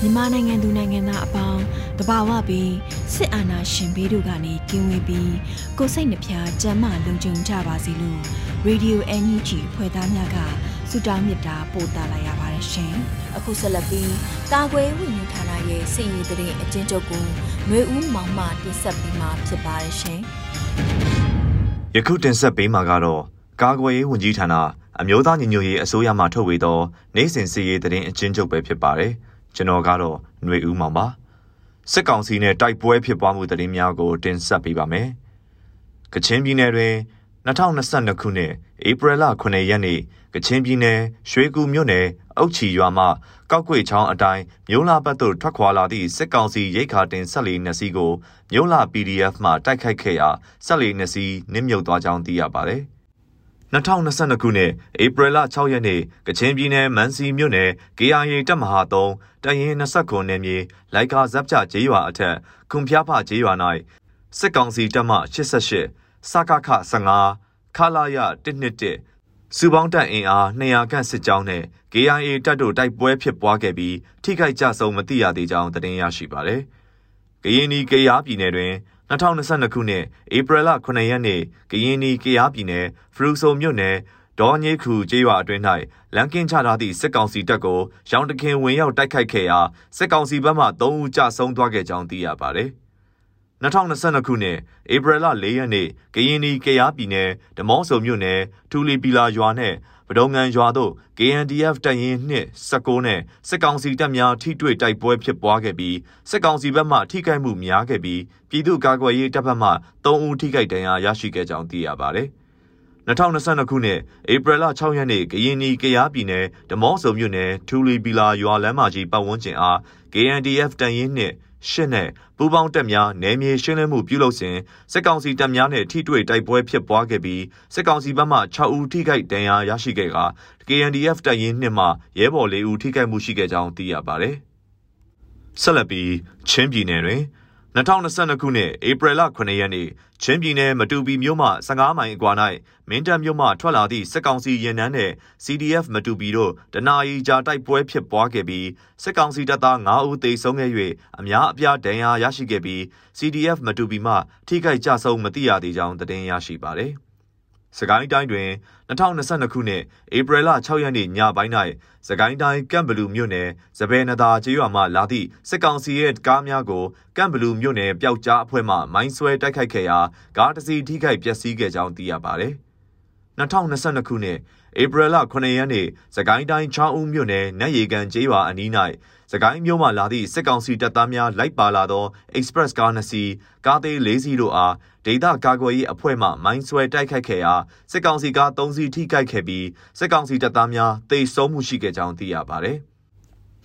မြန်မာနိုင်ငံသူနိုင်ငံသားအပေါင်းတဘာဝပြီးစစ်အာဏာရှင်ဘေးတို့ကနေကင်းဝေးပြီးကိုစိတ်နှဖျားစမ်းမလုံခြုံကြပါစေလို့ Radio NUG ဖွဲ့သားများကဆုတောင်းမေတ္တာပို့သလာရပါတယ်ရှင်။အခုဆက်လက်ပြီးကာကွယ်ဝင်ကြီးဌာနရဲ့စစ်ရေးတရင်အကျဉ်းချုပ်ကိုမျိုးဦးမောင်မှတင်ဆက်ပေးမှာဖြစ်ပါတယ်ရှင်။ယခုတင်ဆက်ပေးမှာကတော့ကာကွယ်ရေးဝန်ကြီးဌာန အမျိုးသားညီညွတ်ရေးအစိုးရမှထုတ်ဝေသောနိုင်စဉ်စစ်ရေးတရင်အကျဉ်းချုပ်ပဲဖြစ်ပါတယ်။ကျွန်တော်ကတော့ຫນွေဦးမောင်ပါစစ်ကောင်စီနဲ့တိုက်ပွဲဖြစ်ပွားမှုသတင်းများကိုတင်ဆက်ပေးပါမယ်ကချင်ပြည်နယ်တွင်2022ခုနှစ်ဧပြီလ9ရက်နေ့ကချင်ပြည်နယ်ရွှေကူမြို့နယ်အုတ်ချီရွာမှကောက်ကွေချောင်းအတိုင်းမြို့လာဘက်သို့ထွက်ခွာလာသည့်စစ်ကောင်စီရိတ်ခါတင်ဆက်လီနှစ်စီးကိုမြို့လာ PDF မှတိုက်ခိုက်ခဲ့ရာဆက်လီနှစ်စီးနစ်မြုပ်သွားကြောင်းသိရပါတယ် 2022ခုနှစ်ဧပြီလ6ရက်နေ့ကချင်ပြည်နယ်မန်စီမြို့နယ် KIA တပ်မဟာ3တရင်29နယ်မြေလိုက်ကာဇပ်ချကျေးရွာအထက်ခွန်ဖျားဖကျေးရွာ၌စစ်ကောင်စီတပ်မ88စကခ15ခလာရ121စူပေါင်းတပ်အင်အား200ခန့်စစ်ကြောင်းနဲ့ KIA တပ်တို့တိုက်ပွဲဖြစ်ပွားခဲ့ပြီးထိခိုက်ကြဆုံးမသိရသေးကြောင်းသတင်းရရှိပါသည်။ကရင်နီကရားပြည်နယ်တွင် 2022ခုနှစ်ဧပြီလ9ရက်နေ့ကရင်နီကရားပြည်နယ်ဖရူဆိုမြို့နယ်ဒေါ်ညေခူကျေးရွာအတွင်း၌လမ်းကင်းချထားသည့်စစ်ကောင်စီတပ်ကိုရောင်တခင်ဝင်ရောက်တိုက်ခိုက်ခဲ့ရာစစ်ကောင်စီဘက်မှ3ဦးကြဆုံးသွားခဲ့ကြောင်းသိရပါသည်။2022ခုနှစ်ဧပြီလ4ရက်နေ့ကရင်နီကရားပြည်နယ်ဓမော့ဆိုမြို့နယ်ထူလီပီလာရွာနှင့် ဗဒုံငံရွာသို့ KNDF တပ်ရင်းနှင့်19နဲ့စစ်ကောင်စီတပ်များထိတွေ့တိုက်ပွဲဖြစ်ပွားခဲ့ပြီးစစ်ကောင်စီဘက်မှထိခိုက်မှုများခဲ့ပြီးပြည်သူ့ကာကွယ်ရေးတပ်ဖက်မှ3ဦးထိခိုက်ဒဏ်ရာရရှိခဲ့ကြောင်းသိရပါတယ်။2022ခုနှစ်ဧပြီလ6ရက်နေ့ကရင်နီကရားပြည်နယ်ဓမော့ဆုံမြို့နယ်ထူလီပီလာရွာလမ်းမကြီးပတ်ဝန်းကျင်အား KNDF တန်ရင်နှင့် ရှစ်နဲ့ပူးပေါင်းတပ်များနယ်မြေရှင်းလင်းမှုပြုလုပ်စဉ်စစ်ကောင်စီတပ်များနဲ့ထိတွေ့တိုက်ပွဲဖြစ်ပွားခဲ့ပြီးစစ်ကောင်စီဘက်မှ6ဦးထိခိုက်ဒဏ်ရာရရှိခဲ့က KNDF တပ်ရင်းနှင့်မှရဲဘော်၄ဦးထိခိုက်မှုရှိခဲ့ကြောင်းသိရပါတယ်။ဆက်လက်ပြီးချင်းပြည်နယ်တွင် 2022ခုနှစ်ဧပြီလ9ရက်နေ့ချင်းပြည်နယ်မတူပီမြို့မှ15မိုင်အကွာ၌မင်းတပ်မြို့မှထွက်လာသည့်စစ်ကောင်စီရင်နှန်းနှင့် CDF မတူပီတို့တနာရီကြာတိုက်ပွဲဖြစ်ပွားခဲ့ပြီးစစ်ကောင်စီတပ်သား9ဦးသေဆုံးခဲ့၍အများအပြားဒဏ်ရာရရှိခဲ့ပြီး CDF မတူပီမှထိခိုက်ကြဆုံးမသိရသေးကြောင်းသတင်းရရှိပါသည်။ စကိုင်းတိုင်းတွင်2022ခုနှစ်ဧပြီလ6ရက်နေ့ညပိုင်း၌စကိုင်းတိုင်းကမ်ဘလူမြို့နယ်စပယ်နသာကျေးရွာမှလာသည့်စစ်ကောင်စီရဲ့ကားများကိုကမ်ဘလူမြို့နယ်ပျောက်ကြားအဖွဲ့မှမိုင်းဆွဲတိုက်ခိုက်ခဲ့ရာကားတစ်စီးထိခိုက်ပျက်စီးခဲ့ကြောင်းသိရပါသည်။2022ခုနှစ် ဧပြီလ9ရက်နေ့စကိုင်းတိုင်းချောင်းဦးမြို့နယ်နတ်ရီကန်ကျေးရွာအနီး၌စကိုင်းမြို့မှလာသည့်စစ်ကောင်စီတပ်သားများလိုက်ပါလာသော Express ကားနှစ်စီးကားသေး၄စီးတို့အားဒေသကာကွယ်ရေးအဖွဲ့မှမိုင်းဆွဲတိုက်ခိုက်ခဲ့ရာစစ်ကောင်စီကား၃စီးထိခိုက်ခဲ့ပြီးစစ်ကောင်စီတပ်သားများတိတ်ဆုံးမှုရှိခဲ့ကြောင်းသိရပါဗျ။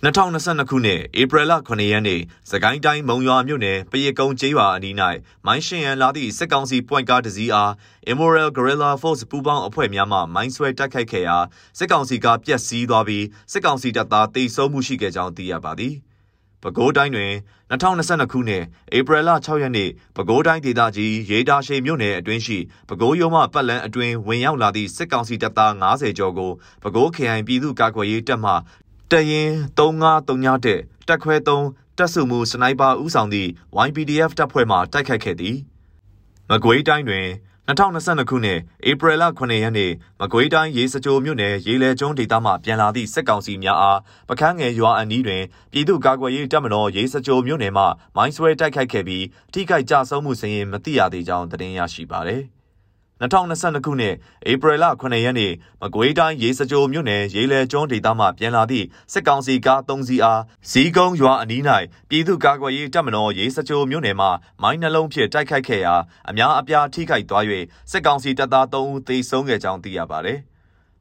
2022ခုနှစ်ဧပြီလ9ရက်နေ့စကိုင်းတိုင်းမုံရွာမြို့နယ်ပရကုံကျေးရွာအနီး၌မိုင်းရှင်ရန်လာသည့်စစ်ကောင်စီပွိုင်ကားတစ်စီးအား Immoral Guerrilla Force ပူးပေါင်းအဖွဲ့များမှမိုင်းဆွဲတိုက်ခိုက်ခဲ့ရာစစ်ကောင်စီကပျက်စီးသွားပြီးစစ်ကောင်စီတပ်သားတိတ်ဆုံးမှုရှိခဲ့ကြောင်းသိရပါသည်။ပဲခူးတိုင်းတွင်2022ခုနှစ်ဧပြီလ6ရက်နေ့ပဲခူးတိုင်းဒေသကြီးရေတာရှိန်မြို့နယ်အတွင်းရှိပဲခူးရုံးမှပတ်လန်းအတွင်းဝင်ရောက်လာသည့်စစ်ကောင်စီတပ်သား90ကျော်ကိုပဲခူးခရိုင်ပြည်သူ့ကာကွယ်ရေးတပ်မှ တရင်3539တက်တက်ခွဲ3တက်စုမှုစနိုက်ပါဥဆောင်သည့် YPDF တပ်ဖွဲ့မှတိုက်ခိုက်ခဲ့သည်မကွေးတိုင်းတွင်2022ခုနှစ်ဧပြီလ9ရက်နေ့မကွေးတိုင်းရေစကြိုမြို့နယ်ရေလဲကျွန်းဒေသမှပြန်လာသည့်စစ်ကောင်စီများအားပကန်းငယ်ရွာအနီးတွင်ပြည်သူ့ကာကွယ်ရေးတပ်မတော်ရေစကြိုမြို့နယ်မှမိုင်းဆွဲတိုက်ခိုက်ခဲ့ပြီးထိခိုက်ကြဆုံးမှုစရင်မသိရသေးကြောင်းသတင်းရရှိပါသည်။ 2022ခုနှစ်ဧပြီလ9ရက်နေ့မကွေးတိုင်းရေစကြိုမြို့နယ်ရေလဲကျွန်းဒေသမှပြန်လာသည့်စစ်ကောင်စီကား3စီးအားဇီးကုန်းရွာအနီး၌ပြည်သူ့ကာကွယ်ရေးတပ်မတော်ရေစကြိုမြို့နယ်မှမိုင်းနှလုံးဖြင့်တိုက်ခိုက်ခဲ့ရာအများအပြားထိခိုက်သွား၍စစ်ကောင်စီတပ်သား3ဦးသေဆုံးခဲ့ကြောင်းသိရပါသည်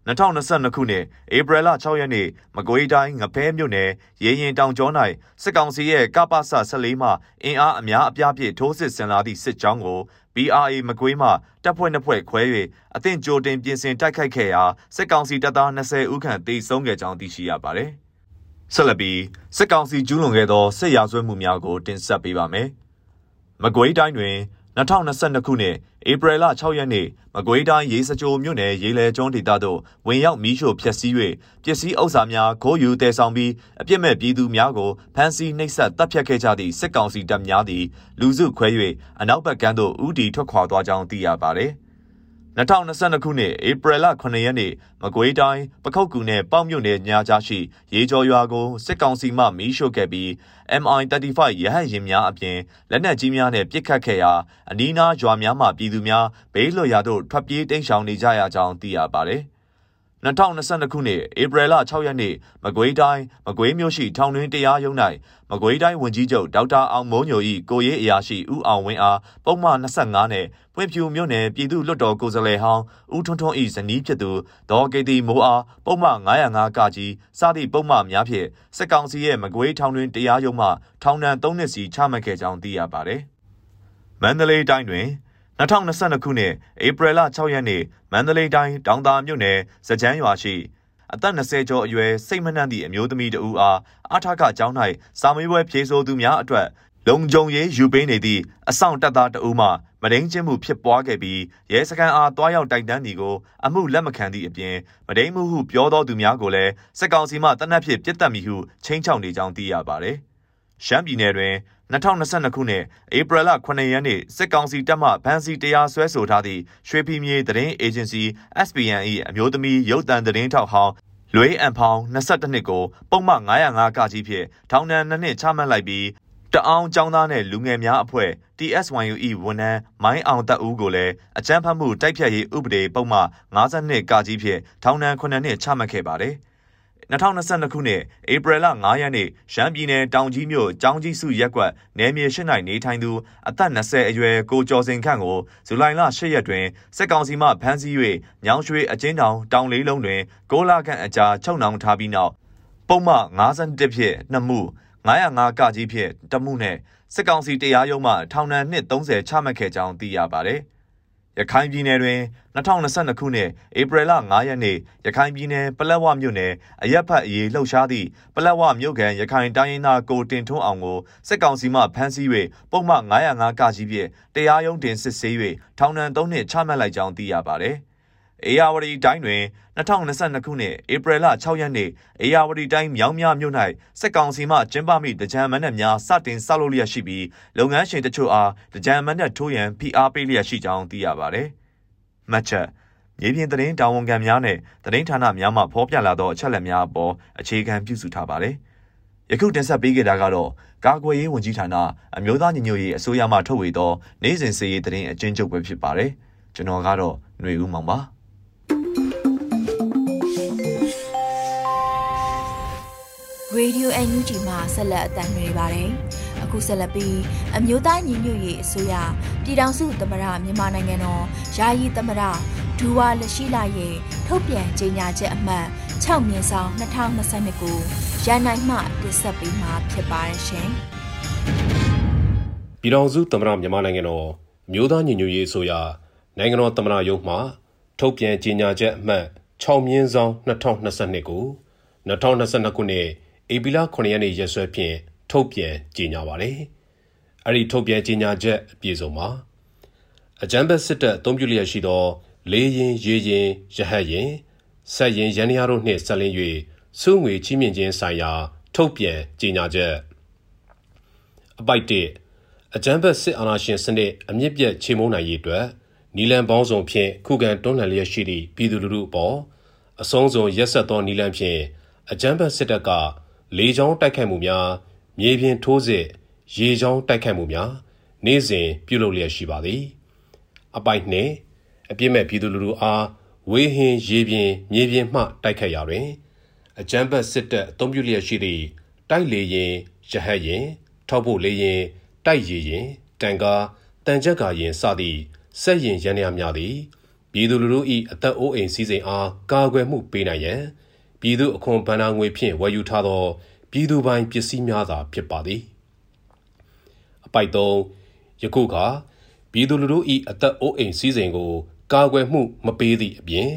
2022ခုနှစ်ဧပြီလ6ရက်နေ့မကွေးတိုင်းငဖဲမြို့နယ်ရေရင်တောင်ကျော၌စစ်ကောင်စီရဲ့ကပ္ပစ14မှအင်အားအများအပြားဖြင့်ထိုးစစ်ဆင်လာသည့်စစ်ကြောင်းကို BRA မကွေးမှတပ်ဖွဲ့နှစ်ဖွဲ့ခွဲ၍အသင့်ကြိုတင်ပြင်ဆင်တိုက်ခိုက်ခဲ့ရာစစ်ကောင်စီတပ်သား20ဦးခန့်သေဆုံးခဲ့ကြောင်းသိရှိရပါတယ်။ဆက်လက်ပြီးစစ်ကောင်စီကျူးလွန်ခဲ့သောစစ်ရာဇဝတ်မှုများကိုတင်ဆက်ပေးပါမယ်။မကွေးတိုင်းတွင် 2022ခုနှစ်ဧပြီလ6ရက်နေ့မကွေးတိုင်းရေစကြိုမြို့နယ်ရေလဲကျွန်းဒေသသို့ဝင်ရောက်မီးရှို့ဖျက်ဆီး၍ပစ္စည်းဥစ္စာများခိုးယူတည်ဆောင်ပြီးအပြစ်မဲ့ပြည်သူများကိုဖမ်းဆီးနှိပ်စက်တပ်ဖြတ်ခဲ့ကြသည့်စစ်ကောင်စီတပ်များသည်လူစုခွဲ၍အနောက်ဘက်ကမ်းသို့ဦးတည်ထွက်ခွာသွားကြောင်းသိရပါသည်။ 2022ခုနှစ်ဧပြီလ9ရက်နေ့မကွေးတိုင်းပခုတ်ကူနယ်ပေါ့မြို့နယ်ညာကြားရှိရေကျော်ရွာကိုစစ်ကောင်စီမှမီးရှို့ခဲ့ပြီး MI35 ရဟတ်ယာဉ်များအပြင်လက်နက်ကြီးများနဲ့ပစ်ခတ်ခဲ့ရာအနီးနားရွာများမှပြည်သူများဘေးလွတ်ရာသို့ထွက်ပြေးတိမ်းရှောင်နေကြရကြောင်းသိရပါတယ်။ 2022ခုနှစ်ဧပြီလ6ရက်နေ့မကွေးတိုင်းမကွေးမြို့ရှိထောင်တွင်းတရားရုံး၌မကွေးတိုင်းဝန်ကြီးချုပ်ဒေါက်တာအောင်မိုးညို၏ကိုရေးအရာရှိဦးအောင်ဝင်းအားပုံမှန်25နဲ့ပွင့်ဖြူမြို့နယ်ပြည်သူ့လွှတ်တော်ကိုယ်စားလှယ်ဟောင်းဦးထွန်းထွန်း၏ဇနီးဖြစ်သူဒေါ်ကေတီမိုးအားပုံမှန်905ကကြီးစသည့်ပုံမှန်များဖြင့်စစ်ကောင်စီရဲ့မကွေးထောင်တွင်းတရားရုံးမှထောင်ဒဏ်3နှစ်စီချမှတ်ခဲ့ကြောင်းသိရပါသည်။မန္တလေးတိုင်းတွင် 2022ခုနှစ်ဧပြီလ6ရက်နေ့မန္တလေးတိုင်းတောင်သာမြို့နယ်စကြမ်းရွာရှိအသက်20ကျော်အရွယ်စိတ်မနှံ့သည့်အမျိုးသမီးတဦးအားအထက်ကကျောင်း၌စာမေးပွဲဖြေဆိုသူများအတွက်လုံခြုံရေးယူပေးနေသည့်အဆောင်တပ်သားတဦးမှမဒိန်ချင်းမှုဖြစ်ပွားခဲ့ပြီးရဲစခန်းအားတွားရောက်တိုက်တန်းဒီကိုအမှုလက်မခံသည့်အပြင်မဒိန်မှုဟုပြောသောသူများကိုလည်းစစ်ကောင်စီမှတနက်ဖြစ်ပြစ်တက်မိဟုချင်းချောက်နေကြောင်းသိရပါသည်။ရှမ်းပြည်နယ်တွင် 2022ခုနှစ်ဧပြီလ9ရက်နေ့စစ်ကောင်စီတပ်မှဗန်စီတရားစွဲဆိုထားသည့်ရွှေပြည်မြေသတင်းအေဂျင်စီ SPN ၏အမျိုးသမီးရုပ်သံသတင်းထောက်ဟောင်းလွေးအန်ဖောင်း22နှစ်ကိုပုံမှန်905ကကြီးဖြင့်ထောင်ဒဏ်2နှစ်ချမှတ်လိုက်ပြီးတအောင်ចောင်းသားနဲ့လူငယ်များအဖွဲ့ TSYU ၏ဝန်ထမ်းမိုင်းအောင်တပ်ဦးကိုလည်းအကြမ်းဖက်မှုတိုက်ဖြတ်ရေးဥပဒေပုံမှန်52ကကြီးဖြင့်ထောင်ဒဏ်9နှစ်ချမှတ်ခဲ့ပါတယ်။ 2022ခုနှစ်ဧပြီလ9ရက်နေ့ရန်ပြည်နယ်တောင်ကြီးမြို့ကျောင်းကြီးစုရက်ကွက်နယ်မြေရှိ၌နေထိုင်သူအသက်20အရွယ်ကိုကျော်စင်ခန့်ကိုဇူလိုင်လ10ရက်တွင်စစ်ကောင်စီမှဖမ်းဆီး၍ညောင်ရွှေအကျဉ်းထောင်တောင်လေးလုံးတွင်ကိုလာခန့်အကြာချုပ်နှောင်ထားပြီးနောက်ပုံမှ51ဖြင့်နှစ်မှု905ကကြီးဖြင့်တမှုနှင့်စစ်ကောင်စီတရားရုံးမှထောင်ဒဏ်နှစ်30ချမှတ်ခဲ့ကြောင်းသိရပါသည်။ ရခိုင်ပြည်နယ်တွင်2022ခုနှစ်ဧပြီလ9ရက်နေ့ရခိုင်ပြည်နယ်ပလက်ဝမြို့နယ်အရက်ဖတ်အရေးလှုပ်ရှားသည့်ပလက်ဝမြို့ကန်ရခိုင်တိုင်းရင်းသားကိုတင်ထွန်းအောင်ကိုစစ်ကောင်စီမှဖမ်းဆီး၍ပုံမှန်905ကကြီးဖြင့်တရားရုံးတင်စစ်ဆေး၍ထောင်ဒဏ်3နှစ်ချမှတ်လိုက်ကြောင်းသိရပါသည်။ အေယာဝတီတိုင်းတွင်2022ခုနှစ်ဧပြီလ6ရက်နေ့အေယာဝတီတိုင်းမြောင်းမြမြို့၌စက်ကောင်စီမှကျင်းပမိတကြံမန်းနဲ့များစတင်ဆောက်လုပ်လျက်ရှိပြီးလုပ်ငန်းရှင်တချို့အားတကြံမန်းနဲ့ထိုးရန်ဖိအားပေးလျက်ရှိကြောင်းသိရပါသည်။မှတ်ချက်မြေပြင်သတင်းတာဝန်ခံများနဲ့သတင်းဌာနများမှဖော်ပြလာသောအချက်အလက်များအပေါ်အခြေခံပြုစုထားပါတယ်။ယခုတင်ဆက်ပေးခဲ့တာကတော့ကာကွယ်ရေးဝန်ကြီးဌာနအမျိုးသားညီညွတ်ရေးအစိုးရမှထုတ်ဝေသောနိုင်စဉ်စည်ရေးသတင်းအကျဉ်းချုပ်ပဲဖြစ်ပါတယ်။ကျွန်တော်ကတော့ຫນွေဦးမောင်ပါ။ Radio NUG မှာဆက်လက်အသံလွှင့်နေပါတယ်။အခုဆက်လက်ပြီးအမျိုးသားညီညွတ်ရေးအစိုးရပြည်ထောင်စုသမ္မတမြန်မာနိုင်ငံတော်ယာယီသမ္မတဒူဝါလက်ရှိလာရဲ့ထုတ်ပြန်ကြေညာချက်အမှတ်6မြင်းဆောင်2022ကိုရန်နိုင်မှတင်ဆက်ပေးမှာဖြစ်ပါတယ်ရှင်။ပြည်ထောင်စုသမ္မတမြန်မာနိုင်ငံတော်အမျိုးသားညီညွတ်ရေးအစိုးရနိုင်ငံတော်သမ္မတရုံးမှထုတ်ပြန်ကြေညာချက်အမှတ်6မြင်းဆောင်2022ကို2022ခုနှစ် ဧပြီလ9ရက်နေ့ရက်စွဲဖြင့်ထုတ်ပြန်ကြေညာပါတယ်။အဲ့ဒီထုတ်ပြန်ကြေညာချက်အပြည့်စုံပါအကြမ်းဖက်စစ်တပ်အုံပြုလျက်ရှိသော လေးရင်ရေရင်ရဟတ်ရင်ဆက်ရင်ရန်ရတို့နှင့်ဆက်လင်း၍စုငွေချီးမြှင့်ခြင်းဆိုင်ရာ ထုတ်ပြန်ကြေညာချက်အပိုက်1အကြမ်းဖက်စစ်အာဏာရှင်စနစ်အမြင့်ပြတ်ချေမှုန်းနိုင်ရေးအတွက်နီလန်ပေါင်းစုံဖြင့်ခုခံတွန်းလှန်လျက်ရှိသည့်ပြည်သူလူထုအပေါ်အဆုံးစွန်ရက်ဆက်သောနီလန်ဖြင့်အကြမ်းဖက်စစ်တပ်က လေကြောင်းတိုက်ခိုက်မှုများမြေပြင်ထိုးစစ်ရေကြောင်းတိုက်ခိုက်မှုများနေ့စဉ်ပြုလုပ်လျက်ရှိပါသည်အပိုက်နှင့်အပြစ်မဲ့ပြည်သူလူထုအားဝေးဟင်ရေပြင်မြေပြင်မှတိုက်ခိုက်ရာတွင်အကြမ်းဖက်စစ်တပ်အုံပြုလျက်ရှိသည့်တိုက်လေရင်ရဟတ်ရင်ထောက်ဖို့လေရင်တိုက်ရည်ရင်တန်ကားတန်ကြက်ကာရင်စသည့်စက်ရင်ရန်ရများသည်ပြည်သူလူထု၏အသက်အိုးအိမ်စည်းစိမ်အားကာကွယ်မှုပေးနိုင်ရန် ပြည်သူအခွန်ဗန္နာငွေဖြင့်ဝယ်ယူထားသောပြည်သူပိုင်ပစ္စည်းများသာဖြစ်ပါသည်အပိုက်၃ယခုခါပြည်သူလူထု၏အသက်အိုးအိမ်စည်းစိမ်ကို ကာကွယ်မှုမပေးသည့်အပြင်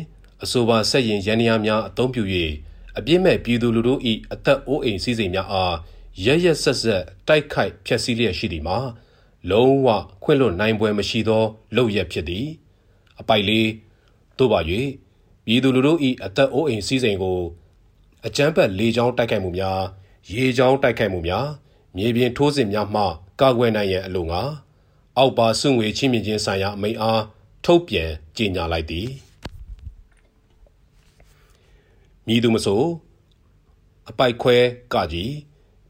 အဆိုပါဆက်ရင်ရန်ရာများအသုံးပြု၍အပြစ်မဲ့ပြည်သူလူထု၏အသက်အိုးအိမ်စည်းစိမ်များအားရရဆက်ဆက်တိုက်ခိုက်ဖျက်ဆီးလျက်ရှိသည်မှာလုံးဝခွင့်လွတ်နိုင်ပွဲမရှိသောလုပ်ရက်ဖြစ်သည် အပိုက်လေးသို့ပါ၍ ပြည်သူလူထု၏အသက်အိုးအိမ်စည်းစိမ်ကိုအကြမ်းဖက်လေကြောင်းတိုက်ခိုက်မှုများရေကြောင်းတိုက်ခိုက်မှုများမြေပြင်ထိုးစစ်များမှကာကွယ်နိုင်ရန်အလို့ငါအောက်ပါစွန့်ငွေချင်းမြင့်ခြင်းဆိုင်ရာအမိန့်အားထုတ်ပြန်ကြေညာလိုက်သည်မြည်သူမဆိုအပိုက်ခွဲကကြီး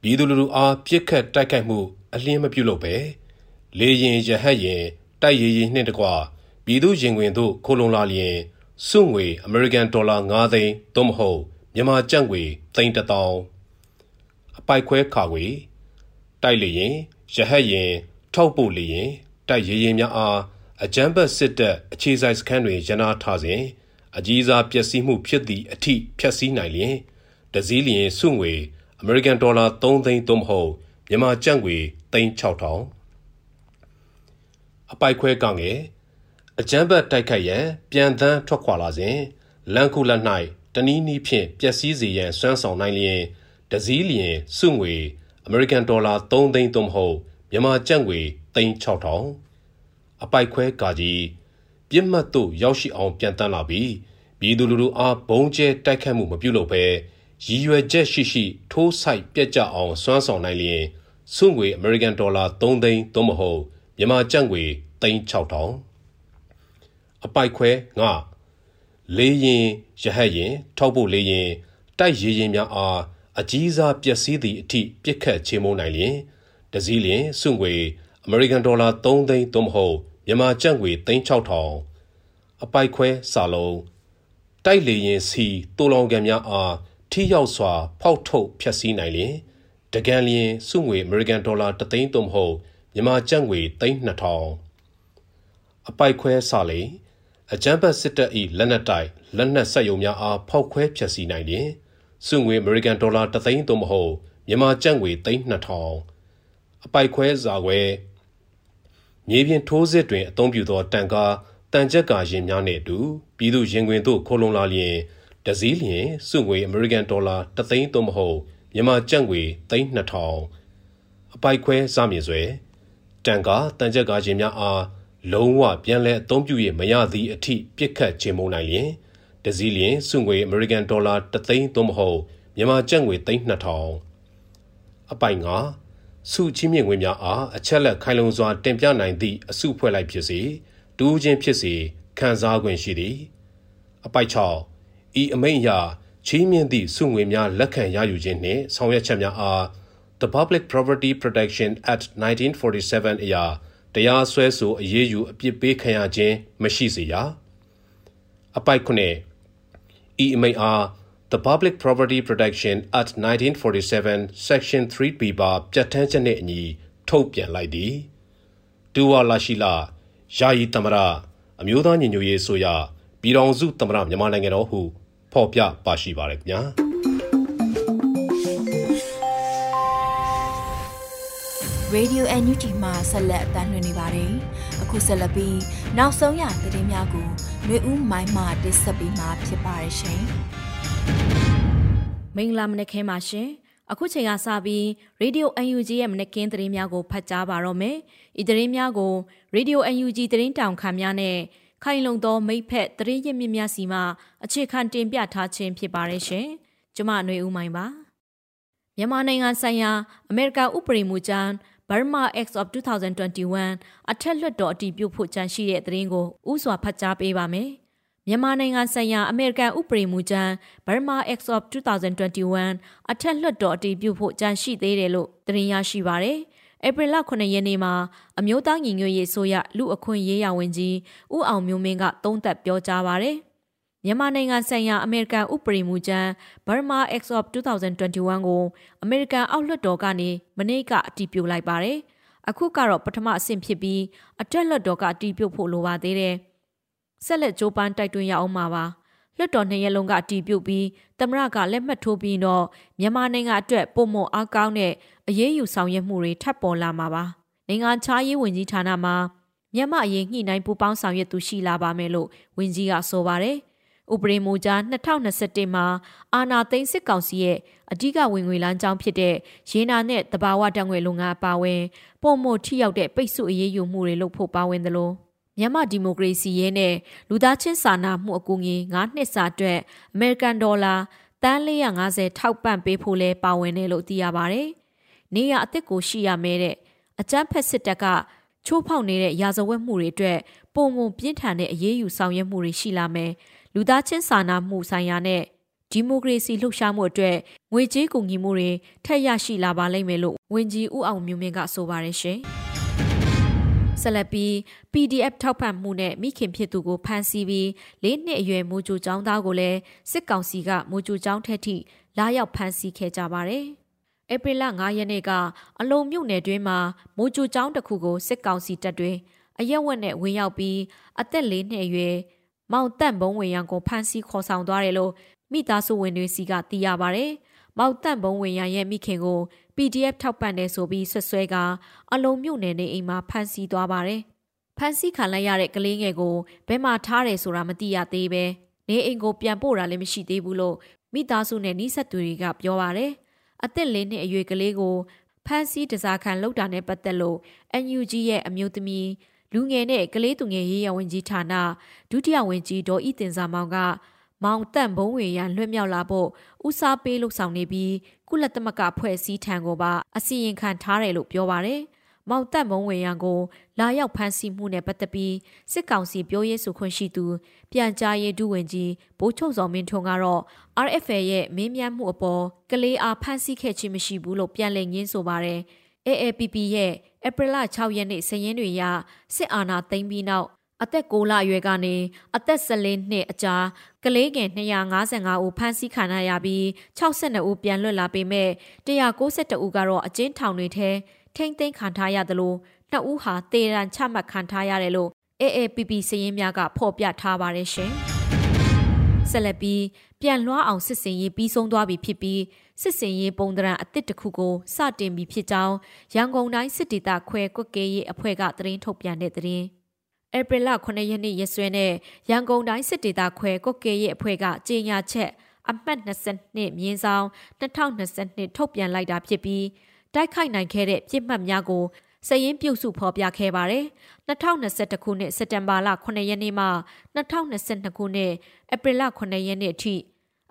ပြည်သူလူထုအားပြစ်ခတ်တိုက်ခိုက်မှုအလင်းမပြုလုပ်ပဲလေရင်ရဟတ်ရင်တိုက်ရည်ရည်နှင့်တကွပြည်သူရင်ဝင်သို့ခိုလုံလာလျင် စုငွေအမေရိကန်ဒေါ်လာ9သိန်းသို့မဟုတ်မြန်မာကျပ်ငွေသိန်း1000အပိုက်ခွဲခါဝေတိုက်လေရင်ရဟတ်ရင်ထောက်ပို့လေရင်တိုက်ရည်ရည်များအားအကြမ်းဖက်စစ်တပ်အခြေစိုက်စခန်းတွင်ရနာထားစဉ်အကြီးစားပျက်စီးမှုဖြစ်သည့်အထိဖျက်ဆီးနိုင်လျင်တစည်းလျင်စုငွေအမေရိကန်ဒေါ်လာ3သိန်းသို့မဟုတ်မြန်မာကျပ်ငွေ36000အပိုက်ခွဲကငယ် အကြမ်းဖက်တိုက်ခိုက်ရန်ပြန်သန်းထွက်ခွာလာစဉ်လန်ခုလက်၌တနည်းနည်းဖြင့်ပျက်စီးစေရန်စွမ်းဆောင်နိုင်လျင်တစည်းလျင်စုငွေအမေရိကန်ဒေါ်လာ3သိန်းသို့မဟုတ်မြန်မာကျပ်ငွေ36000အပိုက်ခွဲကာကြီးပြစ်မှတ်သို့ရောက်ရှိအောင်ပြန်တန်းလာပြီးပြည်သူလူထုအားဘုံကျဲတိုက်ခတ်မှုမပြုလုပ်ဘဲရည်ရွယ်ချက်ရှိရှိထိုးဆိုင်ပြက်ကြအောင်စွမ်းဆောင်နိုင်လျင်စုငွေအမေရိကန်ဒေါ်လာ3သိန်းသို့မဟုတ်မြန်မာကျပ်ငွေ36000 အပိုက်ခွဲငါလေးရင်ရဟတ်ရင်ထောက်ဖို့လေးရင်တိုက်ရည်ရင်များအားအကြီးစားပျက်စီးသည့်အထိပြစ်ခတ်ချေမှုန်းနိုင်လျင်တစည်းလျင်စုငွေအမေရိကန်ဒေါ်လာ3သိန်းသို့မဟုတ်မြန်မာကျပ်ငွေ36000အပိုက်ခွဲစာလုံးတိုက်လေရင်စီတိုလောင်ကံများအားထိရောက်စွာ ဖောက်ထုတ်ဖျက်ဆီးနိုင်လျင်တကံလျင်စုငွေအမေရိကန်ဒေါ်လာ3သိန်းသို့မဟုတ်မြန်မာကျပ်ငွေ3200အပိုက်ခွဲစာလိန် အကြမ်းဖက်စစ်တပ်၏လက်နက်တိုက်လက်နက်ဆက်ယုံများအားဖောက်ခွဲဖျက်ဆီးနိုင်လျင်စုငွေအမေရိကန်ဒေါ်လာ3သိန်းသို့မဟုတ်မြန်မာကျပ်ငွေ3200အပိုက်ခွဲစာခွဲမြေပြင်ထိုးစစ်တွင်အသုံးပြုသောတန်ကားတန်ကြက်ကာရင်များနှင့်အတူပြည်သူရင်ခွင်သို့ခိုးလုံလာလျင်တစည်းလျင်စုငွေအမေရိကန်ဒေါ်လာ3သိန်းသို့မဟုတ်မြန်မာကျပ်ငွေ3200အပိုက်ခွဲစမြင်ဆွဲတန်ကားတန်ကြက်ကာရင်များအား လုံးဝပြန်လည်အသုံးပြု၍မရသည့်အထိပြစ်ခတ်ခြင်းမုံနိုင်လျင်တစည်းလျင်စုငွေအမေရိကန်ဒေါ်လာ3သိန်းသို့မဟုတ်မြန်မာကျပ်ငွေ3200အပိုင်ငါစုချင်းမြင့်ငွေများအားအချက်လက်ခိုင်လုံစွာတင်ပြနိုင်သည့်အစုဖွဲ့လိုက်ဖြစ်စေတူးချင်းဖြစ်စေခံစား권ရှိသည်အပိုက်6ဤအမိန့်အရချီးမြှင့်သည့်စုငွေများလက်ခံရယူခြင်းနှင့်ဆောင်ရွက်ချက်များအား The Public Property Protection Act 1947အရာ တရားစွဲဆိုအရေးယူအပြစ်ပေးခံရခြင်းမရှိစေရအပိုက်9ဤအမိန့်အား The Public Property Protection Act 1947 Section 3B ပါပြဋ္ဌာန်းချက်နှင့်အညီထုတ်ပြန်လိုက်သည်ဒူဝါလာရှိလာယာယီသမရအမျိုးသားညီညွတ်ရေးဆိုရပြည်တော်စုသမရမြန်မာနိုင်ငံတော်ဟုဖော်ပြပါရှိပါရခင်ဗျာ Radio NUG မှာဆက်လက်အသံလွှင့်နေပါတယ်။အခုဆက်လက်ပြီးနောက်ဆုံးရသတင်းများကိုမျိုးဦးမိုင်းမှတင်ဆက်ပေးမှာဖြစ်ပါတယ်ရှင်။မင်္ဂလာမနက်ခင်းပါရှင်။အခုချိန်ကစပြီး Radio UNG ရဲ့မနက်ခင်းသတင်းများကိုဖတ်ကြားပါတော့မယ်။ဤသတင်းများကို Radio UNG သတင်းတောင်ခံများနဲ့ခိုင်လုံသောမိဖက်သတင်းရစ်မြစ်များစီမှအခြေခံတင်ပြထားခြင်းဖြစ်ပါတယ်ရှင်။ကျမຫນွေဦးမိုင်းပါ။မြန်မာနိုင်ငံဆိုင်ရာအမေရိကန်ဥပဒေမူကြမ်းဗ Burma Acts of 2021အထက်လွှတ်တော်အတည်ပြုဖို့ကြံရှိတဲ့သတင်းကိုဥစွာဖတ်ကြားပေးပါမယ်။မြန်မာနိုင်ငံဆိုင်ရာအမေရိကန်ဥပဒေမူကြမ်း Burma Acts of 2021အထက်လွှတ်တော်အတည်ပြုဖို့ကြံရှိသေးတယ်လို့သတင်းရရှိပါရယ်။ဧပြီလ9ရက်နေ့မှာအမျိုးသားညီညွတ်ရေးဆိုရလူအခွင့်ရေးရာဝန်ကြီးဦးအောင်မျိုးမင်းကသုံးသပ်ပြောကြားပါရယ်။ မြန်မာနိုင်ငံဆိုင်ရာအမေရိကန်ဥပဒေမူကြမ်း Burma Acts of 2021ကိုအမေရိကန်အောက်လွှတ်တော်ကနေမနေ့ကအတည်ပြုလိုက်ပါတယ်။အခုကတော့ပထမအဆင့်ဖြစ်ပြီးအတက်လွှတ်တော်ကအတည်ပြုဖို့လိုပါသေးတယ်။ဆက်လက်ကြိုးပမ်းတိုက်တွန်းရအောင်ပါပါ။လွှတ်တော်နှစ်ရက်လုံးကအတည်ပြုပြီးသမရကလက်မှတ်ထိုးပြီးတော့မြန်မာနိုင်ငံအတွက်ပုံမအားကောင်းတဲ့အရေးယူဆောင်ရွက်မှုတွေထပ်ပေါ်လာမှာပါ။နိုင်ငံခြားရေးဝန်ကြီးဌာနမှာမြန်မာအရေးညှိနှိုင်းပူးပေါင်းဆောင်ရွက်သူရှိလာပါမယ်လို့ဝန်ကြီးကဆိုပါတယ်။ ဥပဒေမူကြား2021မှာအာနာသိန်းစစ်ကောင်စီရဲ့အဓိကဝင်ငွေလမ်းကြောင်းဖြစ်တဲ့ရေနာနဲ့တဘာဝတံငွေလုံငါအပါဝင်ပုံမို့ထိရောက်တဲ့ပိတ်ဆို့အရေးယူမှုတွေလုပ်ဖို့ပါဝင်သလိုမြန်မာဒီမိုကရေစီရေးနဲ့လူသားချင်းစာနာမှုအကူအညီ9နှစ်စာအတွက်အမေရိကန်ဒေါ်လာတန်း450ထောက်ပံ့ပေးဖို့လဲပါဝင်တယ်လို့သိရပါဗျ။နေရအစ်စ်ကိုရှိရမဲတဲ့အကြမ်းဖက်စစ်တပ်ကချိုးဖောက်နေတဲ့ရာဇဝတ်မှုတွေအတွက်ပုံမပြင်းထန်တဲ့အရေးယူဆောင်ရွက်မှုတွေရှိလာမယ် လူသားချင်းစာနာမှုဆိုင်ရာနဲ့ဒီမိုကရေစီလှုပ်ရှားမှုအတွက်ငွေကြေးကူညီမှုတွေထက်ရရှိလာပါလိမ့်မယ်လို့ဝန်ကြီးဦးအောင်မျိုးမင်းကဆိုပါတယ်ရှင်။ဆက်လက်ပြီး PDF ထောက်ပံ့မှုနဲ့မိခင်ဖြစ်သူကိုဖမ်းဆီးပြီးလေးနှစ်အရွယ်မိုးကြိုကျောင်းသားကိုလည်းစစ်ကောင်စီကမိုးကြိုကျောင်းထက်ထိလာရောက်ဖမ်းဆီးခဲ့ကြပါတယ်။ဧပြီလ9ရက်နေ့ကအလုံမြို့နယ်တွင်းမှာမိုးကြိုကျောင်းတစ်ခုကိုစစ်ကောင်စီတပ်တွေအရက်ဝက်နဲ့ဝင်ရောက်ပြီးအသက်လေးနှစ်အရွယ် မောင်တန့်ဘုံဝင်ရန်ကိုဖမ်းဆီးခေါ်ဆောင်သွားတယ်လို့မိသားစုဝင်တွေစီကသိရပါဗျ။မောင်တန့်ဘုံဝင်ရန်ရဲ့မိခင်ကို PDF ထောက်ပံ့တယ်ဆိုပြီးဆွဆွဲကအလုံးမြုပ်နယ်နေအိမ်မှာဖမ်းဆီးသွားပါတယ်။ဖမ်းဆီးခံလိုက်ရတဲ့ကလေးငယ်ကိုဘယ်မှာထားတယ်ဆိုတာမသိရသေးပဲနေအိမ်ကိုပြန်ပို့တာလည်းမရှိသေးဘူးလို့မိသားစုနဲ့နှိဆက်သူတွေကပြောပါတယ်။အသက်လေးနှစ်အရွယ်ကလေးကိုဖမ်းဆီးတစားခံလောက်တာနဲ့ပတ်သက်လို့ NUG ရဲ့အမျိုးသမီး လူငယ်နဲ့ကလေးသူငယ်ရေးရဝန်ကြီးဌာနဒုတိယဝန်ကြီးဒေါ်ဤတင်စာမောင်ကမောင်တန့်ဘုံဝေရန်လွှတ်မြောက်လာဖို့ဦးစားပေးလှုပ်ဆောင်နေပြီးကုလသမဂ္ဂဖွဲ့စည်းထံကိုပါအစီရင်ခံထားတယ်လို့ပြောပါရယ်မောင်တက်မုံဝေရန်ကိုလာရောက်ဖမ်းဆီးမှုနဲ့ပတ်သက်ပြီးစစ်ကောင်စီပြောရေးဆိုခွင့်ရှိသူပြန်ကြားရေးဒုဝန်ကြီးဘိုးချုပ်စော်မင်းထွန်းကတော့ RFA ရဲ့မင်းမြတ်မှုအပေါ်ကလေးအားဖမ်းဆီးခဲ့ခြင်းမရှိဘူးလို့ပြန်လည်ငင်းဆိုပါရယ် AAPP ရဲ့ ဧပြီလ6ရက်နေ့စည်ရင်းတွေရစစ်အာဏာသိမ်းပြီးနောက်အသက်6လအရွယ်ကနေအသက်14နှစ်အကြာကလေးငယ်255ဦးဖမ်းဆီးခံရပြီး62ဦးပြန်လွတ်လာပေမဲ့192ဦးကတော့အကျဉ်းထောင်တွေထဲထိမ့်သိမ်းခံထားရသလို2ဦးဟာတေရန်ချမှတ်ခံထားရတယ်လို့ AAPP စည်ရင်းများကဖော်ပြထားပါတယ်ရှင်။ ဆက်လက်ပြီးပြန်လွှားအောင်စစ်စင်ရေးပြီးဆုံးသွားပြီဖြစ်ပြီးစစ်စင်ရေးပုံသဏ္ဍာန်အသစ်တစ်ခုကိုစတင်ပြီးဖြစ်ကြောင်းရန်ကုန်တိုင်းစစ်ဒေသခွဲကွက်ကဲရေးအဖွဲ့ကသတင်းထုတ်ပြန်တဲ့သတင်းဧပြီလ9ရက်နေ့ရက်စွဲနဲ့ရန်ကုန်တိုင်းစစ်ဒေသခွဲကွက်ကဲရေးအဖွဲ့ကကြေညာချက်အမှတ်22မြင်းဆောင်2022ထုတ်ပြန်လိုက်တာဖြစ်ပြီးတိုက်ခိုက်နိုင်ခဲ့တဲ့ပြစ်မှတ်များကို စရင်ပြုတ်စုဖော်ပြခဲ့ပါတယ်။2021ခုနှစ်စက်တင်ဘာလ9ရက်နေ့မှ2022ခုနှစ်ဧပြီလ9ရက်နေ့အထိ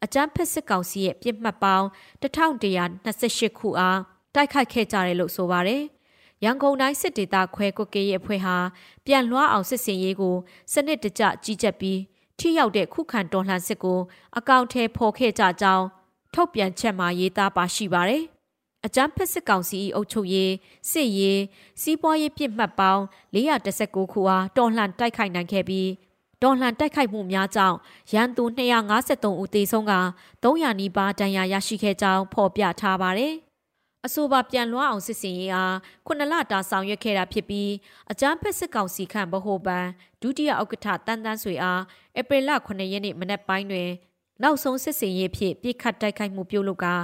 အကြမ်းဖက်စစ်ကောင်စီရဲ့ပြစ်မှတ်ပေါင်း1128ခုအားတိုက်ခိုက်ခဲ့ကြတယ်လို့ဆိုပါတယ်။ရန်ကုန်တိုင်းစစ်ဒေသခွဲကွကေရဲ့အဖွဲ့ဟာပြန်လွှားအောင်စစ်စင်ရေးကိုစနစ်တကျကြီးကြပ်ပြီးထိရောက်တဲ့ခုခံတော်လှန်စစ်ကိုအကောင့်ထဲပေါ်ခဲ့ကြကြောင်းထုတ်ပြန်ချက်မှာရေးသားပါရှိပါတယ်။ အကြမ်းဖက်စစ်ကောင်စီအုပ်ချုပ်ရေးစစ်ရေးစီးပွားရေးပြစ်မှတ်ပေါင်း419ခုအားတော်လှန်တိုက်ခိုက်နိုင်ခဲ့ပြီးတော်လှန်တိုက်ခိုက်မှုများကြောင့်ရန်သူ253ဦးသေဆုံးက300နီးပါးဒဏ်ရာရရှိခဲ့ကြောင်းဖော်ပြထားပါတယ်။အဆိုပါပြန်လွှားအောင်စစ်စင်ရေးအားခုနလတာဆောင်ရွက်ခဲ့တာဖြစ်ပြီးအကြမ်းဖက်စစ်ကောင်စီခန့်ဗဟိုပန်ဒုတိယဥက္ကဋ္ဌတန်းတန်းဆွေအားဧပြီလ9ရက်နေ့မနက်ပိုင်းတွင် နောက်ဆုံးစစ်စင်ရေးဖြင့်ပြစ်ခတ်တိုက်ခိုက်မှုပြုလုပ်ကာ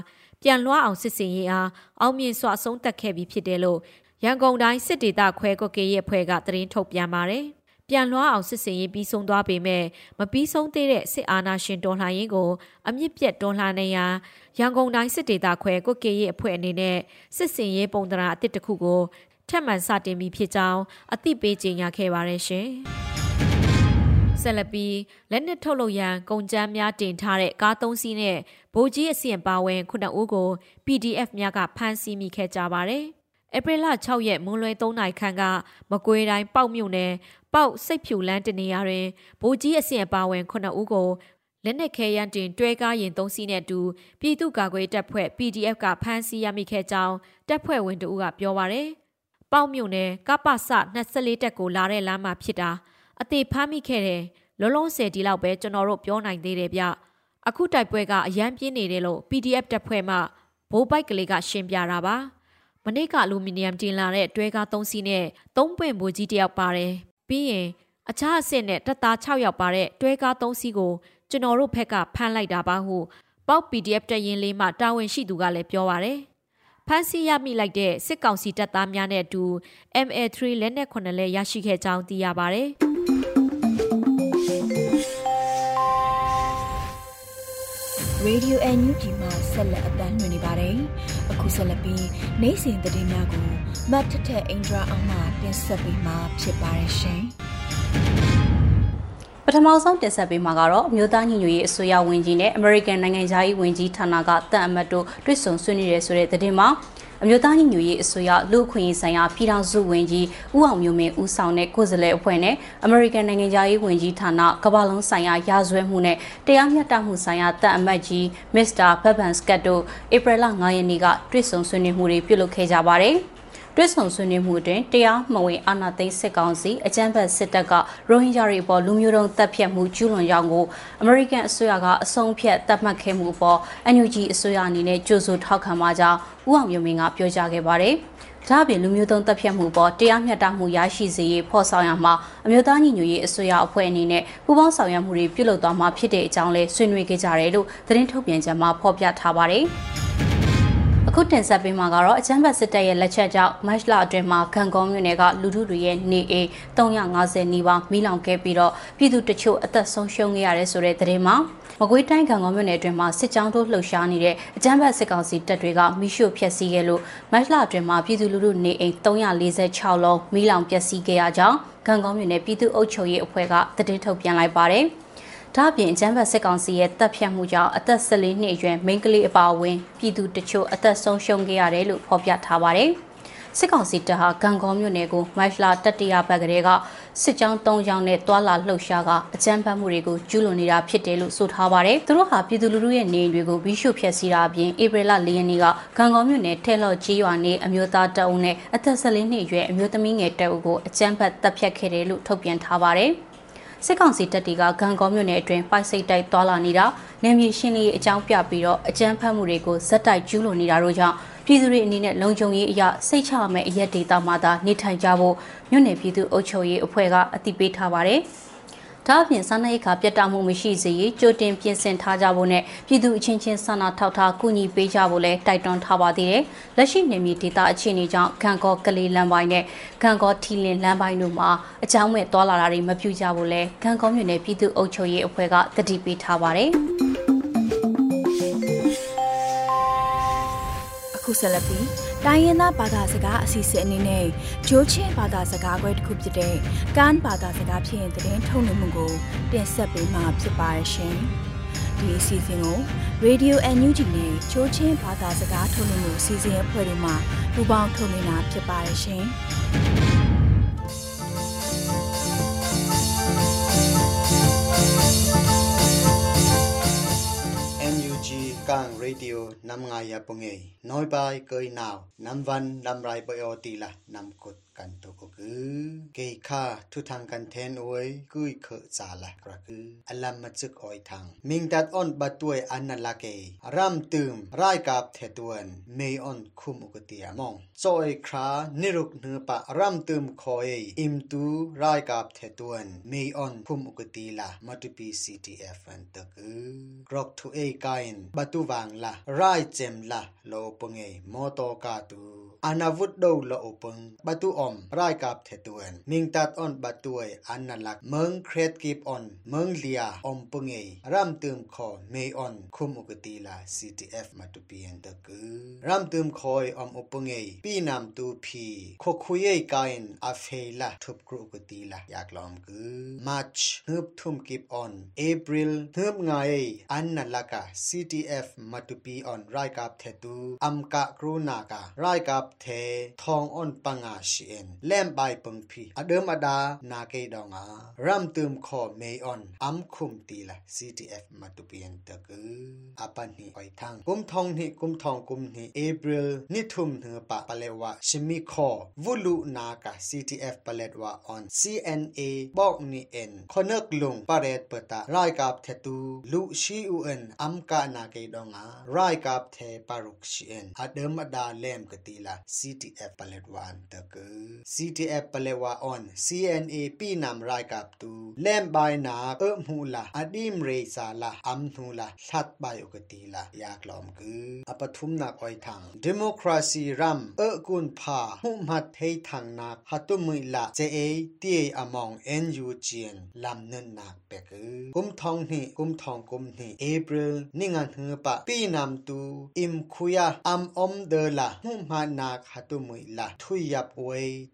ပြန်လွှားအောင်စစ်စင်ရေးအားအောင်မြင်စွာအဆုံးသတ်ခဲ့ပြီးဖြစ်တယ်လို့ရန်ကုန်တိုင်းစစ်ဒေသခွဲကွက်ကေရဲ့အဖွဲ့ကသတင်းထုတ်ပြန်ပါတယ်။ပြန်လွှားအောင်စစ်စင်ရေးပြီးဆုံးသွားပေမဲ့မပြီးဆုံးသေးတဲ့စစ်အာဏာရှင်တော်လှန်ရေးကိုအမြင့်ပြတ်တော်လှန်နေရန်ရန်ကုန်တိုင်းစစ်ဒေသခွဲကွက်ကေရဲ့အဖွဲ့အနေနဲ့စစ်စင်ရေးပုံသဏ္ဍာန်အသစ်တစ်ခုကိုထပ်မံစတင်ပြီးဖြစ်ကြောင်းအသိပေးကြေညာခဲ့ပါတယ်ရှင်။ ဆက်လက်ပြီးလက်နက်ထုတ်လုပ်ရန်ကုန်ကြမ်းများတင်ထားတဲ့ကားသုံးစီးနဲ့ဗိုလ်ကြီးအစီရင်ပါဝင်ခုနှစ်ဦးကို PDF များကဖမ်းဆီးမိခဲ့ကြပါတယ်။ဧပြီလ6ရက်မွန်းလွဲ3နာရီခန့်ကမကွေးတိုင်းပေါက်မြို့နယ်ပေါက်စိတ်ဖြူလန်းတနေရာတွင်ဗိုလ်ကြီးအဆင့်အပါဝင်9ဦးကိုလက်နက်ခဲယမ်းတင်တွဲကားရင်3စီးနဲ့တူပြည်သူ့ကာကွယ်တပ်ဖွဲ့ PDF ကဖမ်းဆီးရမိခဲ့ကြောင်းတပ်ဖွဲ့ဝင်တို့ကပြောပါရယ်။ပေါက်မြို့နယ်ကပ္ပစ24တက်ကိုလာတဲ့လမ်းမှာဖြစ်တာ အသေးဖမ်းမိခဲ့တယ်လုံးလုံးဆယ်ဒီလောက်ပဲကျွန်တော်တို့ပြောနိုင်သေးတယ်ဗျ။အခုတိုက်ပွဲကအရန်ပြင်းနေတယ်လို့ PDF တပ်ဖွဲ့မှဘိုးပိုက်ကလေးကရှင်းပြတာပါ။မနေ့ကအလူမီနီယမ်တင်လာတဲ့တွဲကား3စီးနဲ့3ပွင့်ဘိုးကြီးတယောက်ပါတယ်။ပြီးရင်အခြားအဆင့်နဲ့တပ်သား6ယောက်ပါတဲ့တွဲကား3စီးကိုကျွန်တော်တို့ဘက်ကဖမ်းလိုက်တာပါဟုပေါက် PDF တရင်လေးမှတာဝန်ရှိသူကလည်းပြောပါရယ်ဖမ်းဆီးရမိလိုက်တဲ့စစ်ကောင်စီတပ်သားများနဲ့အတူ MA3 လက်နက်ခုနှစ်လက်ရရှိခဲ့ကြောင်းသိရပါဗျ။ Radio NUG မှာဆက်လက်အသံလွှင့်နေပါတယ်။အခုဆက်လက်ပြီးနိုင်စဉ်သတင်းများကိုမတ်ထထအင်ဒရာအောင်မှတင်ဆက်ပေးမှာဖြစ်ပါတယ်ရှင်။ပထမဆုံးတင်ဆက်ပေးမှာကတော့အမျိုးသားညီညွတ်ရေးအစိုးရဝန်ကြီးနဲ့ American နိုင်ငံသားရေးဝန်ကြီးဌာနကတန်အမတ်တို့တွေ့ဆုံဆွေးနွေးရဆိုတဲ့သတင်းမှာ အမျိုးသားညီညွတ်ရေးအစိုးရလူ့အခွင့်အရေးဆိုင်ရာပြည်ထောင်စုဝန်ကြီးဦးအောင်မျိုးမင်းဦးဆောင်တဲ့ကိုယ်စားလှယ်အဖွဲ့နဲ့ American နိုင်ငံသားရေးဝန်ကြီးဌာနကမ္ဘာလုံးဆိုင်ရာရာဇဝဲမှုနဲ့တရားမျှတမှုဆိုင်ရာတန်အမတ်ကြီး Mr. Babban Scott တို့ဧပြီလ9ရက်နေ့ကတွေ့ဆုံဆွေးနွေးမှုတွေပြုလုပ်ခဲ့ကြပါတယ်။ တွဲဆောင်ဆွေးနွေးမှုအတွင်းတရားမဝင်အာဏာသိမ်းစစ်ကောင်စီအကြမ်းဖက်စစ်တပ်ကရိုဟင်ဂျာတွေပေါ်လူမျိုးတုံးတပ်ဖြတ်မှုကျူးလွန်ကြောင်းကိုအမေရိကန်အစိုးရကအဆုံးဖြတ်သတ်မှတ်ခဲ့မှုပေါ် NUG အစိုးရအနေနဲ့ကြိုးဆိုထောက်ခံပါကြောင်းဦးအောင်မျိုးမင်းကပြောကြားခဲ့ပါတယ်။ဒါ့အပြင်လူမျိုးတုံးတပ်ဖြတ်မှုပေါ်တရားမျှတမှုရရှိစေရေးဖော်ဆောင်ရမှာအမျိုးသားညီညွတ်ရေးအစိုးရအဖွဲ့အနေနဲ့ပူးပေါင်းဆောင်ရွက်မှုတွေပြုလုပ်သွားမှာဖြစ်တဲ့အကြောင်းလည်းဆွေးနွေးခဲ့ကြတယ်လို့သတင်းထုတ်ပြန်ချက်မှာဖော်ပြထားပါတယ်။ အခုတင်ဆက်ပေးမှာကတော့အချမ်းဘတ်စစ်တပ်ရဲ့လက်ချက်ကြောင့်မတ်လအတွင်းမှာခံကုန်းမြို့နယ်ကလူထုတွေရဲ့နေအိမ်350နီးပါးမိလောင်ခဲ့ပြီးတော့ပြည်သူတချို့အသက်ဆုံးရှုံးခဲ့ရတယ်ဆိုတဲ့သတင်းမှာမကွေးတိုင်းခံကုန်းမြို့နယ်အတွင်းမှာစစ်ကြောင်းတို့လှုပ်ရှားနေတဲ့အကြမ်းဖက်စစ်ကောင်စီတပ်တွေကမိရှို့ဖျက်ဆီးခဲ့လို့မတ်လအတွင်းမှာပြည်သူလူထုနေအိမ်346လုံးမိလောင်ပျက်စီးခဲ့ရကြောင်းခံကုန်းမြို့နယ်ပြည်သူ့အုပ်ချုပ်ရေးအဖွဲ့ကသတင်းထုတ်ပြန်လိုက်ပါတယ်။ ဒါ့အပြင်အကြမ်းဖက်စစ်ကောင်စီရဲ့တပ်ဖြတ်မှုကြောင့်အသက်14နှစ်အရွယ်မိန်းကလေးအပါအဝင်ပြည်သူတချို့အသက်ဆုံးရှုံးခဲ့ရတယ်လို့ဖော်ပြထားပါတယ်။စစ်ကောင်စီတပ်ဟာဂံကောမြို့နယ်ကိုမတ်လာတတိယဘက်ကလေးကစစ်ကြောင်း၃ကြောင်းနဲ့တွာလာလှုပ်ရှားကအကြမ်းဖက်မှုတွေကိုကျူးလွန်နေတာဖြစ်တယ်လို့ဆိုထားပါတယ်။သူတို့ဟာပြည်သူလူထုရဲ့နေအိမ်တွေကိုဘီရှုဖျက်ဆီးတာအပြင်ဧပြီလ၄ရက်နေ့ကဂံကောမြို့နယ်ထဲလော့ကြီးရွာနေအမျိုးသားတအုပ်နဲ့အသက်14နှစ်အရွယ်အမျိုးသမီးငယ်တအုပ်ကိုအကြမ်းဖက်တပ်ဖြတ်ခဲ့တယ်လို့ထုတ်ပြန်ထားပါတယ်။ စစ်ကောင်စီတပ်တွေကဂံကောမြို့နယ်အတွင်းပိုက်စိတ်တိုက်သွာလာနေတာနယ်မြေရှင်းလင်းရေးအကြောင်းပြပြီးတော့အကြမ်းဖက်မှုတွေကိုဇက်တိုက်ကျူးလွန်နေတာတို့ကြောင့်ပြည်သူတွေအနေနဲ့လုံခြုံရေးအရာစိတ်ချရမယ့်အရက်ဒေတာမှာသာနေထိုင်ကြဖို့မြို့နယ်ပြည်သူ့အုပ်ချုပ်ရေးအဖွဲ့ကအသိပေးထားပါတယ်။ ဒါအပြင်စားနပ်ရိက္ခာပြတ်တောက်မှုမရှိစေရေးကြိုတင်ပြင်ဆင်ထားကြဖို့နဲ့ပြည်သူအချင်းချင်းစာနာထောက်ထားကူညီပေးကြဖို့လည်းတိုက်တွန်းထားပါသေးတယ်။လက်ရှိနေမြေဒေသအခြေအနေကြောင့်ခံကောကလေးလမ်းပိုင်းနဲ့ခံကောထီလင်လမ်းပိုင်းတို့မှာအကြောင်းမဲ့သွာလာတာတွေမပြုကြဖို့လဲခံကောမြို့နယ်ပြည်သူ့အုပ်ချုပ်ရေးအဖွဲ့ကတတိပေးထားပါတယ်။အခုဆက်လက်ပြီး တိုင်းရင်းသားဘာသာစကားအစီအစဉ်အနေနဲ့ဂျိုးချင်းဘာသာစကားခွဲတစ်ခုဖြစ်တဲ့ကန်ဘာသာစကားဖြစ်ရင်တည်ထုတ်လွှင့်မှုကိုတင်ဆက်ပေးမှာဖြစ်ပါရဲ့ရှင်။ဒီအစီအစဉ်ကို Radio NUG နဲ့ဂျိုးချင်းဘာသာစကားထုတ်လွှင့်မှုအစီအစဉ်အဖွဲ့တို့မှပူးပေါင်းထုတ်လွှင့်တာဖြစ်ပါရဲ့ရှင်။ kang radio nam ngai ya ponge noi bai koi nao nam van nam rai bo ti la nam kut กันตัวก็คือเกยค่าทุทางกันแทนโอวยกุยเคจาละก็คืออลัมมาจึกออยทางมิงดัดอ่อนบัดตัวอันนันละเกรำตืมรายกับเทตวนเมยอ่อนคุมอุกติยมองซอยครานิรุกเนือปะรำตืมคอยอิมตูรายกับเทตวนเมยอ่อนคุมอุกติละมาตุปี CTF อันตะคือกรอกทุเอกายนบัตุวางละรายเจมละโลปงเอมอตอกาตู anavut do lo openg batu มรายกับเทตวนนิงตัดออนบัดตวยอันนันลักเมืองเครดกีบออนเมืองเลียอมปุงเอรำเติมคอเมยออนคุมอุกตีลาเอฟมาตุเปียนตะกือรำเติมคอยอมอุปงเอปีนำตูพีคคุยไอกายนอาเฟลาทุบกรุกตีลาอยากลอมกือมาชฮึบทุ่มกีบออนเอปริลฮึบไงอันนันลักะซีทีเอฟมาตุปีออนรายกับเทตูอัมกะกรุนากะรายกับเททองออนปังอาชีงแลมบายปงพีอเดิมอดานาเกดองอารัมตึมคอเมยออนอัมคุมตีละ CTF มาตุเปียนตะกืออปันนี่ไปทางกุมทองนี่กุมทองกุมนี่เอเบรลนิทุมเหอปะปะเลวะชิมิคอวุลุนากะ CTF ปะเลวะออน CNA บอกนี่เอ็นคอเนกลงปะเรดเปตะรายกับเทตูลุชีอูเอ็นอัมกานาเกดองอารายกับเทปารุกชีเอ็นอเดิมอดาเล่มกตีละ CTF ปะเลวานตะกือ CTF ปเลวาออน CNA ปีนำรายกับตูเล่มใบนาเอิมหูละอดีมเรซาละอัมหูละชัดใบอกตีละอยากลอมกืออปทุมนักอ้อยทางดิโมคราซีรัมเออกุนพาหุมัดให้ทางนักหัตุมือละเจเอตีอมองเอ็นยูเจียนลำเนินนักเปกือกุมทองนี่กุมทองกุมนี่เอเบรนิ่งานเหือปะปีนำตูอิมคุยาอัมอมเดละหุมหัดนักหัตุมือละทุยยับเว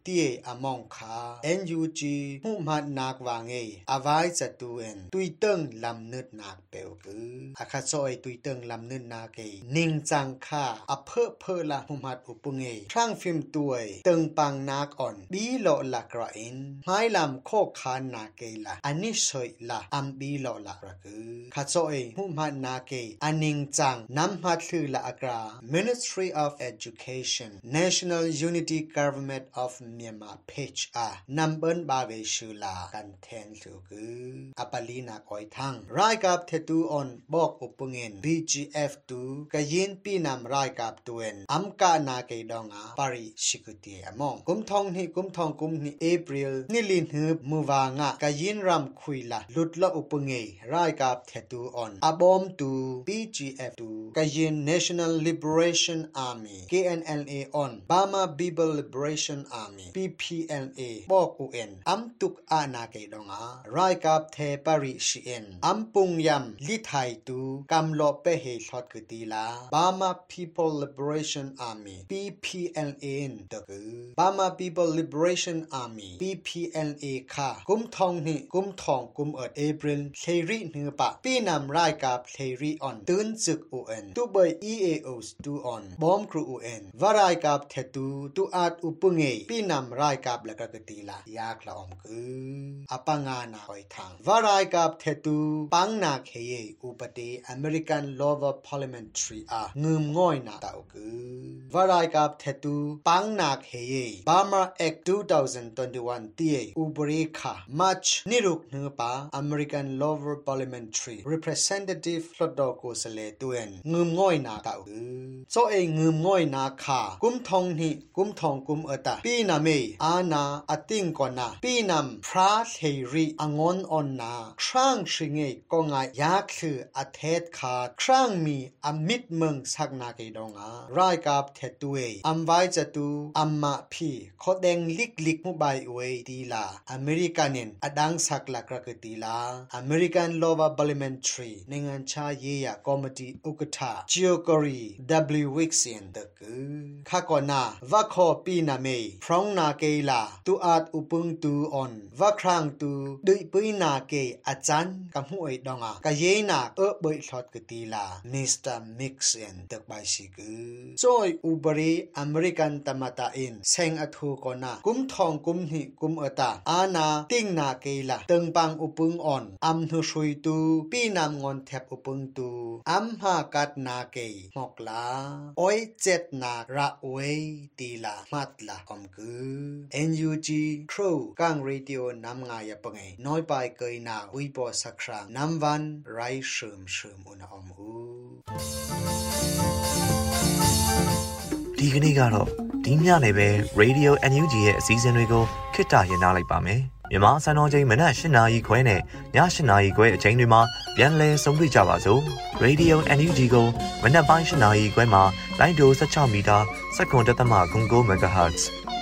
tie among kha NUG mu ma nak wa nge avai chatuen tui teng lam nut nak peu ku akha choi tui teng lam nut na ke ning chang kha a phơ phơ la mu ma u pu nge thang phim tuai teng pang nak on bi lo la kra in mai lam kho kha na ke la ani soi la am bi lo la ra ku kha choi mu ma na ke aning chang nam ma thu la akra Ministry of Education National Unity Government of of Myanmar page a number ba ve shula content to gu apalina koi thang rai kap the tu on bok upungen BGF tu kayin pi nam rai kap tuen amka na ke donga pari sikuti among kum thong ni kum thong kum ni April ni lin hu muwa nga kayin ram khui la lut la upunge rai kap the tu on abom tu BGF tu kayin National Liberation Army KNLA on Burma People Liberation Army PPLA บอก UN อัมตุกอาณาเกดงาไรกับเทปริชเอนอัมปุงยำลิไทยตูกำลอเปเฮชอดกตีลาบามา People Liberation Army PPLA นตะกบามา People Liberation Army PPLA ค่ะกุมทองนี่กุมทองกุมเอิดเอปริลเทรีเนือปะปีนำไรกับเทรีออนตื่นจึกโอเอ็ดตุเบย EAOs ตูออนบอมครูโอเอ็ดวารายกับเทตูตูอาดอุปงเงปีนำรายกับละกะตีลายากละอมกืออปังานาคอยทางวารายกับเทตูปังนาเคยอุปติอเมริกันลอเวอร์พาร์ลิเมนทรีอางืมง่อยนาตาอกือวารายกับเทตูปังนาเคยบามาเอ็ก2021ตีอุบริคามัชนิรุกเนือปาอเมริกันลอเวอร์พาร์ลิเมนทรี representative ลอดอกโสเลตวนงืมง่อยนาตาอกือโซเองืมง่อยนาคากุมทองนี่กุมทองกุมเอตาปีปีนาเมอานาอติงกอนาปีนัมพระเทรีองอนออนนาครั้งชิงเอก็งายากคืออเทศคาครั้งมีอามิตเมืองสักนาเกดองอารกับเทตุเออัมไวจะตูอัมมาพีขอแดงลิกลิกมุบายเวตีลาอเมริกันเนนอดังสักลักรักตีลาอเมริกันลอวาบัลเมนทรีในงานชาเยียคอมมิตี้อุกตาจิโอกรี W Wixin ตะกือข้าก่อนนาว่าขอปีนาเมพร้องนาเกลาตูอาจอุปงตูออนว่าครั้งตูดุยปุยนาเกอาจารย์กำหวยดองอากะเยนาเออเบยทอดกตีลามิสเตอร์มิกซ์เอนตึกใบสิกือซอยอุบรีอเมริกันตมาตาอินเซงอทูกอนากุมทองกุมหิกุมเอตาอาณาติ้งนาเกลาตึงปังอุปงออนอัมทุชุยตูปีนำงอนแทบอุปงตูอัมหากัดนาเกยหอกลาอ้อยเจ็ดนาระเวยตีลามัดลาอมกือ NUG ครูกังรีดิโอนำงายปงไงน้อยไปเกยนาอุยปอสักครานำวันไรเสริมเสริมอุณอมอูဒီကနေ့ကတော့ဒီညနေပဲ Radio NUG ရဲ့အစည်းအဝေးတွေကိုခਿੱတရနာလိုက်ပါမယ်မြန်မာစံတော်ချိန်မနက်၈နာရီခွဲနဲ့ည၈နာရီခွဲအချိန်တွေမှာပြန်လည်ဆုံးဖြတ်ကြပါစို့ Radio NUG ကိုမနက်ပိုင်း၈နာရီခွဲမှာလိုင်းဒို16မီတာစက္ကန့်တက်သမဂုံကို MHz